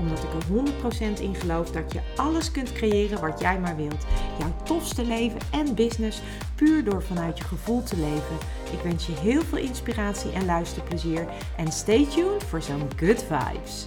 Omdat ik er 100% in geloof dat je alles kunt creëren wat jij maar wilt. Jouw tofste leven en business puur door vanuit je gevoel te leven. Ik wens je heel veel inspiratie en luisterplezier. En stay tuned voor zo'n good vibes.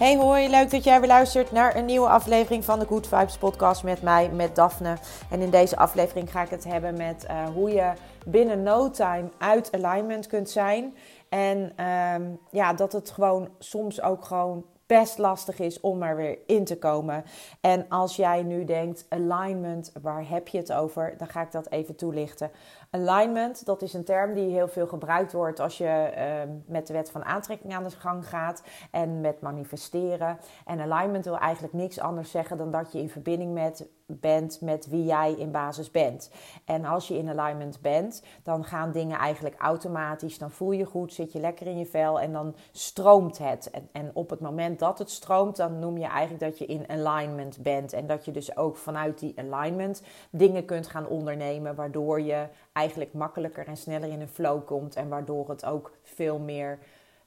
Hey hoi, leuk dat jij weer luistert naar een nieuwe aflevering van de Good Vibes podcast met mij, met Daphne. En in deze aflevering ga ik het hebben met uh, hoe je binnen no time uit alignment kunt zijn. En um, ja, dat het gewoon soms ook gewoon best lastig is om er weer in te komen. En als jij nu denkt, alignment, waar heb je het over? Dan ga ik dat even toelichten. Alignment, dat is een term die heel veel gebruikt wordt als je uh, met de wet van aantrekking aan de gang gaat en met manifesteren. En alignment wil eigenlijk niks anders zeggen dan dat je in verbinding met, bent met wie jij in basis bent. En als je in alignment bent, dan gaan dingen eigenlijk automatisch. Dan voel je goed, zit je lekker in je vel en dan stroomt het. En, en op het moment dat het stroomt, dan noem je eigenlijk dat je in alignment bent. En dat je dus ook vanuit die alignment dingen kunt gaan ondernemen, waardoor je eigenlijk makkelijker en sneller in een flow komt. En waardoor het ook veel meer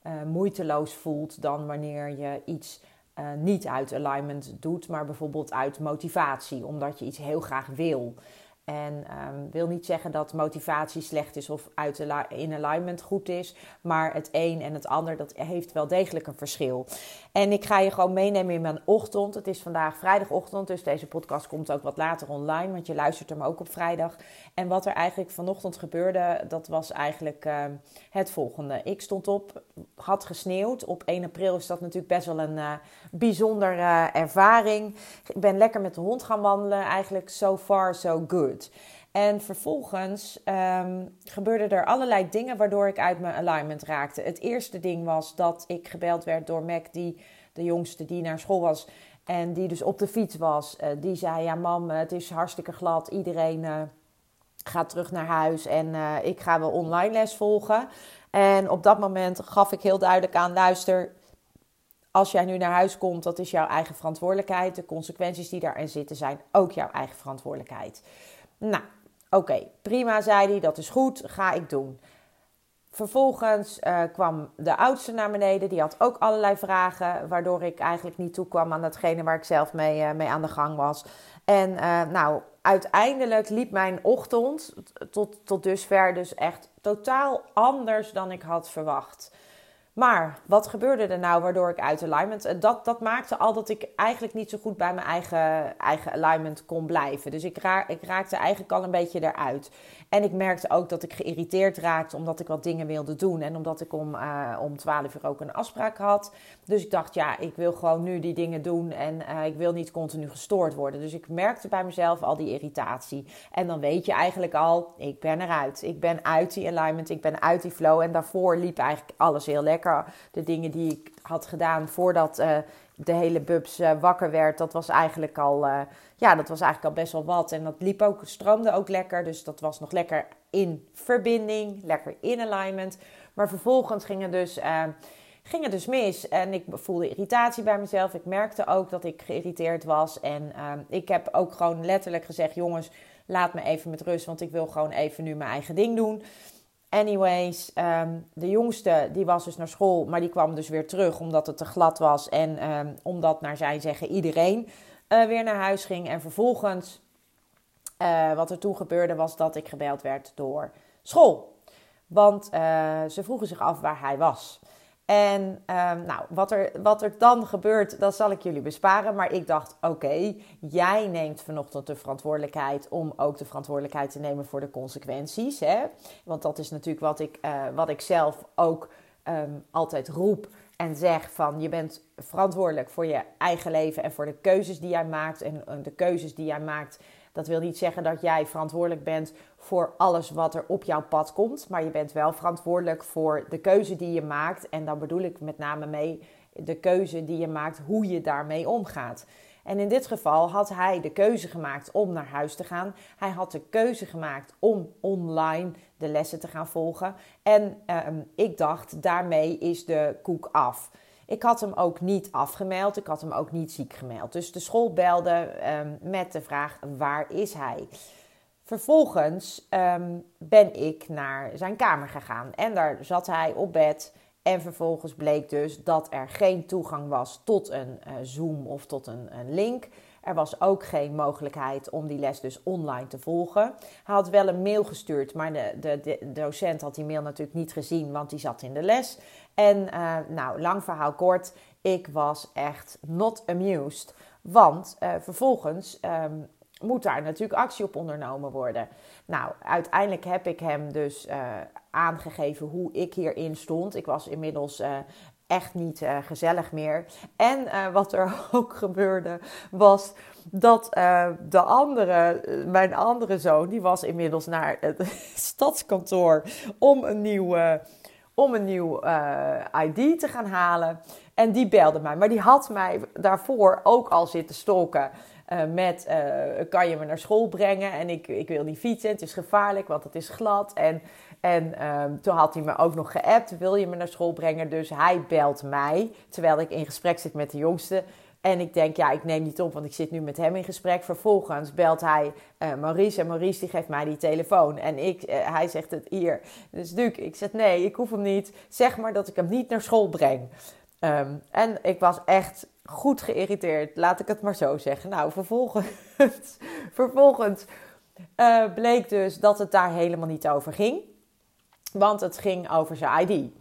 uh, moeiteloos voelt dan wanneer je iets uh, niet uit alignment doet, maar bijvoorbeeld uit motivatie, omdat je iets heel graag wil. En um, wil niet zeggen dat motivatie slecht is of uit in alignment goed is. Maar het een en het ander, dat heeft wel degelijk een verschil. En ik ga je gewoon meenemen in mijn ochtend. Het is vandaag vrijdagochtend, dus deze podcast komt ook wat later online. Want je luistert hem ook op vrijdag. En wat er eigenlijk vanochtend gebeurde, dat was eigenlijk uh, het volgende. Ik stond op, had gesneeuwd. Op 1 april is dat natuurlijk best wel een uh, bijzondere uh, ervaring. Ik ben lekker met de hond gaan wandelen. Eigenlijk so far so good. En vervolgens um, gebeurden er allerlei dingen waardoor ik uit mijn alignment raakte. Het eerste ding was dat ik gebeld werd door Mac, die de jongste die naar school was. En die dus op de fiets was. Uh, die zei: Ja, mam, het is hartstikke glad. Iedereen uh, gaat terug naar huis. En uh, ik ga wel online les volgen. En op dat moment gaf ik heel duidelijk aan: luister. Als jij nu naar huis komt, dat is jouw eigen verantwoordelijkheid. De consequenties die daarin zitten zijn ook jouw eigen verantwoordelijkheid. Nou, oké, prima, zei hij, dat is goed, ga ik doen. Vervolgens uh, kwam de oudste naar beneden. Die had ook allerlei vragen, waardoor ik eigenlijk niet toekwam aan datgene waar ik zelf mee, uh, mee aan de gang was. En uh, nou, uiteindelijk liep mijn ochtend tot, tot dusver dus echt totaal anders dan ik had verwacht. Maar wat gebeurde er nou waardoor ik uit alignment? Dat, dat maakte al dat ik eigenlijk niet zo goed bij mijn eigen, eigen alignment kon blijven. Dus ik, ra ik raakte eigenlijk al een beetje eruit. En ik merkte ook dat ik geïrriteerd raakte omdat ik wat dingen wilde doen. En omdat ik om, uh, om 12 uur ook een afspraak had. Dus ik dacht, ja, ik wil gewoon nu die dingen doen. En uh, ik wil niet continu gestoord worden. Dus ik merkte bij mezelf al die irritatie. En dan weet je eigenlijk al, ik ben eruit. Ik ben uit die alignment, ik ben uit die flow. En daarvoor liep eigenlijk alles heel lekker. De dingen die ik had gedaan voordat uh, de hele bubs uh, wakker werd, dat was eigenlijk al, uh, ja, dat was eigenlijk al best wel wat. En dat liep ook, stroomde ook lekker. Dus dat was nog lekker in verbinding, lekker in alignment. Maar vervolgens ging het dus, ging het dus mis. En ik voelde irritatie bij mezelf. Ik merkte ook dat ik geïrriteerd was. En ik heb ook gewoon letterlijk gezegd: jongens, laat me even met rust. Want ik wil gewoon even nu mijn eigen ding doen. Anyways, um, de jongste die was dus naar school, maar die kwam dus weer terug omdat het te glad was. En um, omdat, naar zijn zeggen, iedereen uh, weer naar huis ging. En vervolgens, uh, wat er toen gebeurde, was dat ik gebeld werd door school. Want uh, ze vroegen zich af waar hij was. En um, nou, wat er, wat er dan gebeurt, dat zal ik jullie besparen. Maar ik dacht, oké, jij neemt vanochtend de verantwoordelijkheid om ook de verantwoordelijkheid te nemen voor de consequenties. Hè? Want dat is natuurlijk wat ik, uh, wat ik zelf ook um, altijd roep en zeg van je bent verantwoordelijk voor je eigen leven en voor de keuzes die jij maakt. En de keuzes die jij maakt, dat wil niet zeggen dat jij verantwoordelijk bent voor alles wat er op jouw pad komt. Maar je bent wel verantwoordelijk voor de keuze die je maakt. En dan bedoel ik met name mee de keuze die je maakt, hoe je daarmee omgaat. En in dit geval had hij de keuze gemaakt om naar huis te gaan. Hij had de keuze gemaakt om online de lessen te gaan volgen. En ehm, ik dacht, daarmee is de koek af. Ik had hem ook niet afgemeld, ik had hem ook niet ziek gemeld. Dus de school belde ehm, met de vraag: waar is hij? Vervolgens ehm, ben ik naar zijn kamer gegaan en daar zat hij op bed. En vervolgens bleek dus dat er geen toegang was tot een uh, Zoom of tot een, een, link. Er was ook geen mogelijkheid om die les dus online te volgen. Hij had wel een mail gestuurd, maar de, de, de docent had die mail natuurlijk niet gezien, want die zat in de les. En uh, nou, lang verhaal kort, ik was echt not amused. Want uh, vervolgens um, moet daar natuurlijk actie op ondernomen worden. Nou, uiteindelijk heb ik hem dus uh, aangegeven hoe ik hierin stond. Ik was inmiddels echt niet uh, gezellig meer. En wat er ook gebeurde was dat de andere, mijn andere zoon, die was inmiddels naar het stadskantoor om een nieuw, om een nieuw ID te gaan halen. En die belde mij. Maar die had mij daarvoor ook al zitten stalken. Uh, met kan je me naar school brengen en ik, ik wil niet fietsen, het is gevaarlijk, want het is glad. En, en uh, toen had hij me ook nog geappt, wil je me naar school brengen? Dus hij belt mij, terwijl ik in gesprek zit met de jongste. En ik denk, ja, ik neem niet op, want ik zit nu met hem in gesprek. Vervolgens belt hij uh, Maurice en Maurice die geeft mij die telefoon. En ik, uh, hij zegt het hier. Dus Duke, ik zeg nee, ik hoef hem niet. Zeg maar dat ik hem niet naar school breng. Um, en ik was echt goed geïrriteerd, laat ik het maar zo zeggen. Nou, vervolgens, vervolgens uh, bleek dus dat het daar helemaal niet over ging. Want het ging over zijn ID.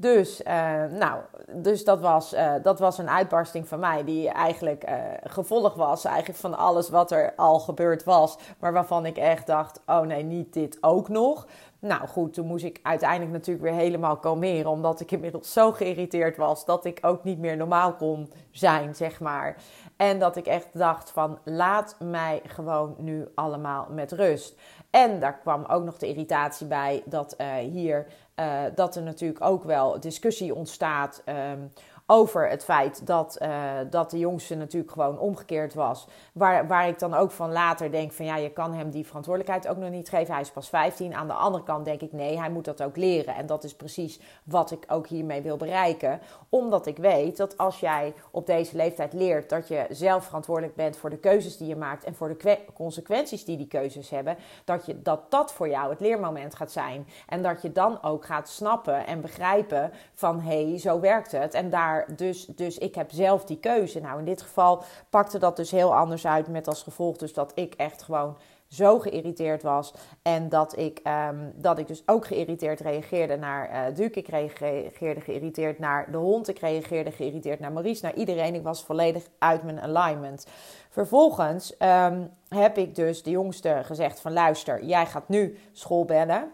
Dus, uh, nou, dus dat, was, uh, dat was een uitbarsting van mij, die eigenlijk uh, gevolg was eigenlijk van alles wat er al gebeurd was. Maar waarvan ik echt dacht: oh nee, niet dit ook nog. Nou goed, toen moest ik uiteindelijk natuurlijk weer helemaal kalmeren, omdat ik inmiddels zo geïrriteerd was dat ik ook niet meer normaal kon zijn, zeg maar. En dat ik echt dacht van laat mij gewoon nu allemaal met rust. En daar kwam ook nog de irritatie bij dat uh, hier uh, dat er natuurlijk ook wel discussie ontstaat um, over het feit dat, uh, dat de jongste natuurlijk gewoon omgekeerd was. Waar, waar ik dan ook van later denk van ja, je kan hem die verantwoordelijkheid ook nog niet geven. Hij is pas 15. Aan de andere kant denk ik nee, hij moet dat ook leren. En dat is precies wat ik ook hiermee wil bereiken. Omdat ik weet dat als jij op deze leeftijd leert dat je zelf verantwoordelijk bent voor de keuzes die je maakt en voor de consequenties die die keuzes hebben, dat, je, dat dat voor jou het leermoment gaat zijn. En dat je dan ook gaat snappen en begrijpen van hé, hey, zo werkt het. En daar dus, dus ik heb zelf die keuze. Nou, in dit geval pakte dat dus heel anders uit met als gevolg dus dat ik echt gewoon zo geïrriteerd was. En dat ik, um, dat ik dus ook geïrriteerd reageerde naar uh, Duke. Ik reageerde geïrriteerd naar de hond. Ik reageerde geïrriteerd naar Maurice. Naar iedereen. Ik was volledig uit mijn alignment. Vervolgens um, heb ik dus de jongste gezegd van luister, jij gaat nu school bellen.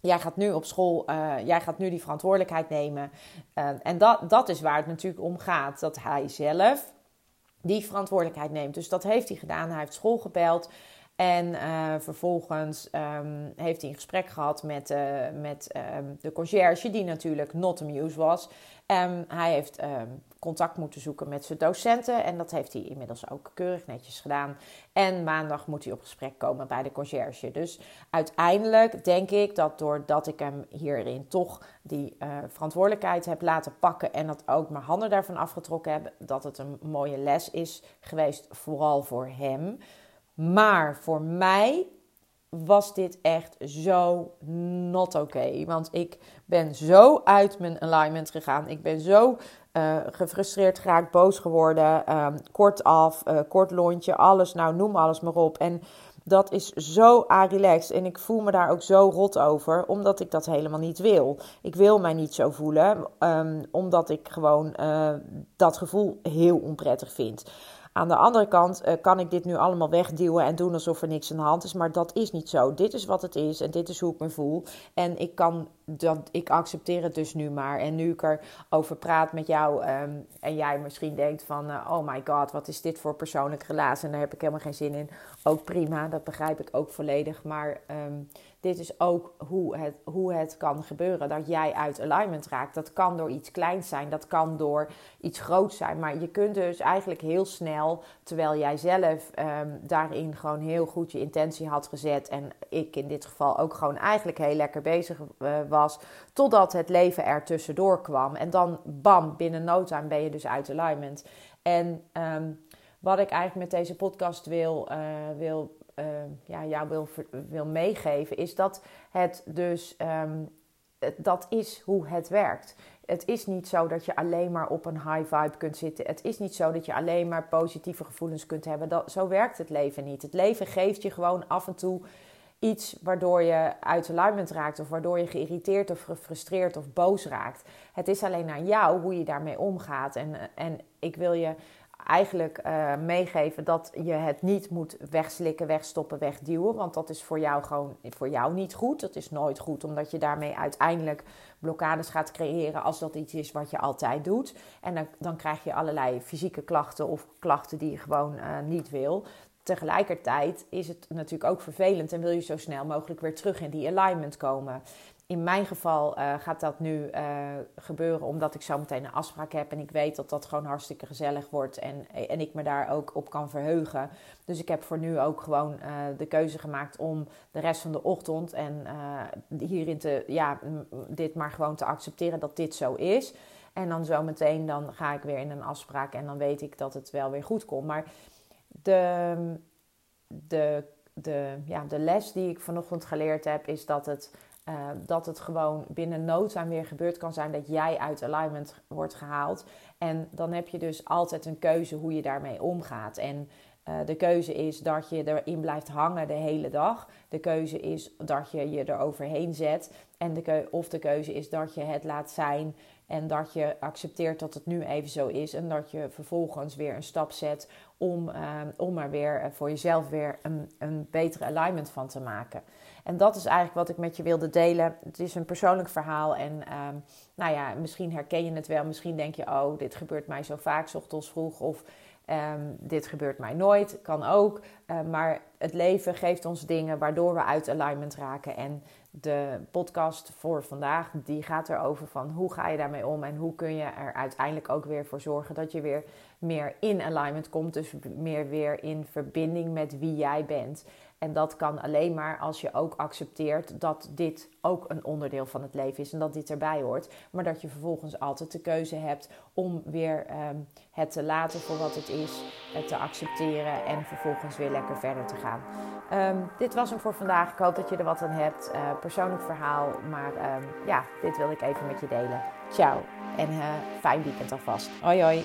Jij gaat nu op school, uh, jij gaat nu die verantwoordelijkheid nemen. Uh, en dat, dat is waar het natuurlijk om gaat. Dat hij zelf die verantwoordelijkheid neemt. Dus dat heeft hij gedaan. Hij heeft school gebeld. En uh, vervolgens um, heeft hij een gesprek gehad met, met um, de conciërge, die natuurlijk not amused was. Um, hij heeft contact moeten zoeken met zijn docenten en dat heeft hij inmiddels ook keurig netjes gedaan. En maandag moet hij op gesprek komen bij de conciërge. Dus uiteindelijk denk ik dat doordat ik hem hierin toch die uh, verantwoordelijkheid heb laten pakken en dat ook mijn handen daarvan afgetrokken heb, dat het een mooie les is geweest, vooral voor hem. Maar voor mij was dit echt zo not oké. Okay. Want ik ben zo uit mijn alignment gegaan. Ik ben zo uh, gefrustreerd geraakt, boos geworden. Uh, kort af, uh, kort lontje, alles. Nou, noem alles maar op. En dat is zo relaxed. En ik voel me daar ook zo rot over, omdat ik dat helemaal niet wil. Ik wil mij niet zo voelen, um, omdat ik gewoon uh, dat gevoel heel onprettig vind. Aan de andere kant kan ik dit nu allemaal wegduwen en doen alsof er niks aan de hand is. Maar dat is niet zo. Dit is wat het is en dit is hoe ik me voel. En ik kan dat, ik accepteer het dus nu maar. En nu ik erover praat met jou ehm, en jij misschien denkt van... Uh, oh my god, wat is dit voor persoonlijke relatie? En daar heb ik helemaal geen zin in. Ook prima, dat begrijp ik ook volledig. Maar ehm, dit is ook hoe het, hoe het kan gebeuren. Dat jij uit alignment raakt. Dat kan door iets kleins zijn. Dat kan door iets groots zijn. Maar je kunt dus eigenlijk heel snel, terwijl jij zelf ehm, daarin gewoon heel goed je intentie had gezet. En ik in dit geval ook gewoon eigenlijk heel lekker bezig uh, was. Totdat het leven er tussendoor kwam. En dan bam, binnen no time ben je dus uit alignment. En ehm, wat ik eigenlijk met deze podcast wil, uh, wil uh, ja, jou wil, wil meegeven, is dat het dus um, dat is hoe het werkt. Het is niet zo dat je alleen maar op een high vibe kunt zitten. Het is niet zo dat je alleen maar positieve gevoelens kunt hebben. Dat, zo werkt het leven niet. Het leven geeft je gewoon af en toe waardoor je uit alignment raakt, of waardoor je geïrriteerd of gefrustreerd of boos raakt. Het is alleen aan jou hoe je daarmee omgaat. En, en ik wil je eigenlijk uh, meegeven dat je het niet moet wegslikken, wegstoppen, wegduwen. Want dat is voor jou gewoon voor jou niet goed. Dat is nooit goed, omdat je daarmee uiteindelijk blokkades gaat creëren als dat iets is wat je altijd doet. En dan, dan krijg je allerlei fysieke klachten of klachten die je gewoon uh, niet wil. Tegelijkertijd is het natuurlijk ook vervelend en wil je zo snel mogelijk weer terug in die alignment komen in mijn geval uh, gaat dat nu uh, gebeuren omdat ik zo meteen een afspraak heb. En ik weet dat dat gewoon hartstikke gezellig wordt. En, en ik me daar ook op kan verheugen. Dus ik heb voor nu ook gewoon uh, de keuze gemaakt om de rest van de ochtend. En hierin te, ja, dit maar gewoon te accepteren dat dit zo is. En dan zo meteen dan ga ik weer in een afspraak. En dan weet ik dat het wel weer goed komt. Maar de, de, de, ja, de les die ik vanochtend geleerd heb is dat het uh, dat het gewoon binnen no time weer gebeurd kan zijn dat jij uit alignment wordt gehaald. En dan heb je dus altijd een keuze hoe je daarmee omgaat. En uh, de keuze is dat je erin blijft hangen de hele dag. De keuze is dat je je er overheen zet. En de of de keuze is dat je het laat zijn en dat je accepteert dat het nu even zo is. En dat je vervolgens weer een stap zet om, uh, om er weer voor jezelf weer een, een betere alignment van te maken. En dat is eigenlijk wat ik met je wilde delen. Het is een persoonlijk verhaal. En um, nou ja, misschien herken je het wel. Misschien denk je, oh, dit gebeurt mij zo vaak, ochtends vroeg. Of um, dit gebeurt mij nooit. Kan ook. Uh, maar het leven geeft ons dingen waardoor we uit alignment raken. En de podcast voor vandaag, die gaat erover van hoe ga je daarmee om. En hoe kun je er uiteindelijk ook weer voor zorgen dat je weer meer in alignment komt. Dus meer weer in verbinding met wie jij bent. En dat kan alleen maar als je ook accepteert dat dit ook een onderdeel van het leven is en dat dit erbij hoort. Maar dat je vervolgens altijd de keuze hebt om weer um, het te laten voor wat het is, het te accepteren en vervolgens weer lekker verder te gaan. Um, dit was hem voor vandaag. Ik hoop dat je er wat aan hebt. Uh, persoonlijk verhaal, maar um, ja, dit wil ik even met je delen. Ciao en uh, fijn weekend alvast. Hoi hoi.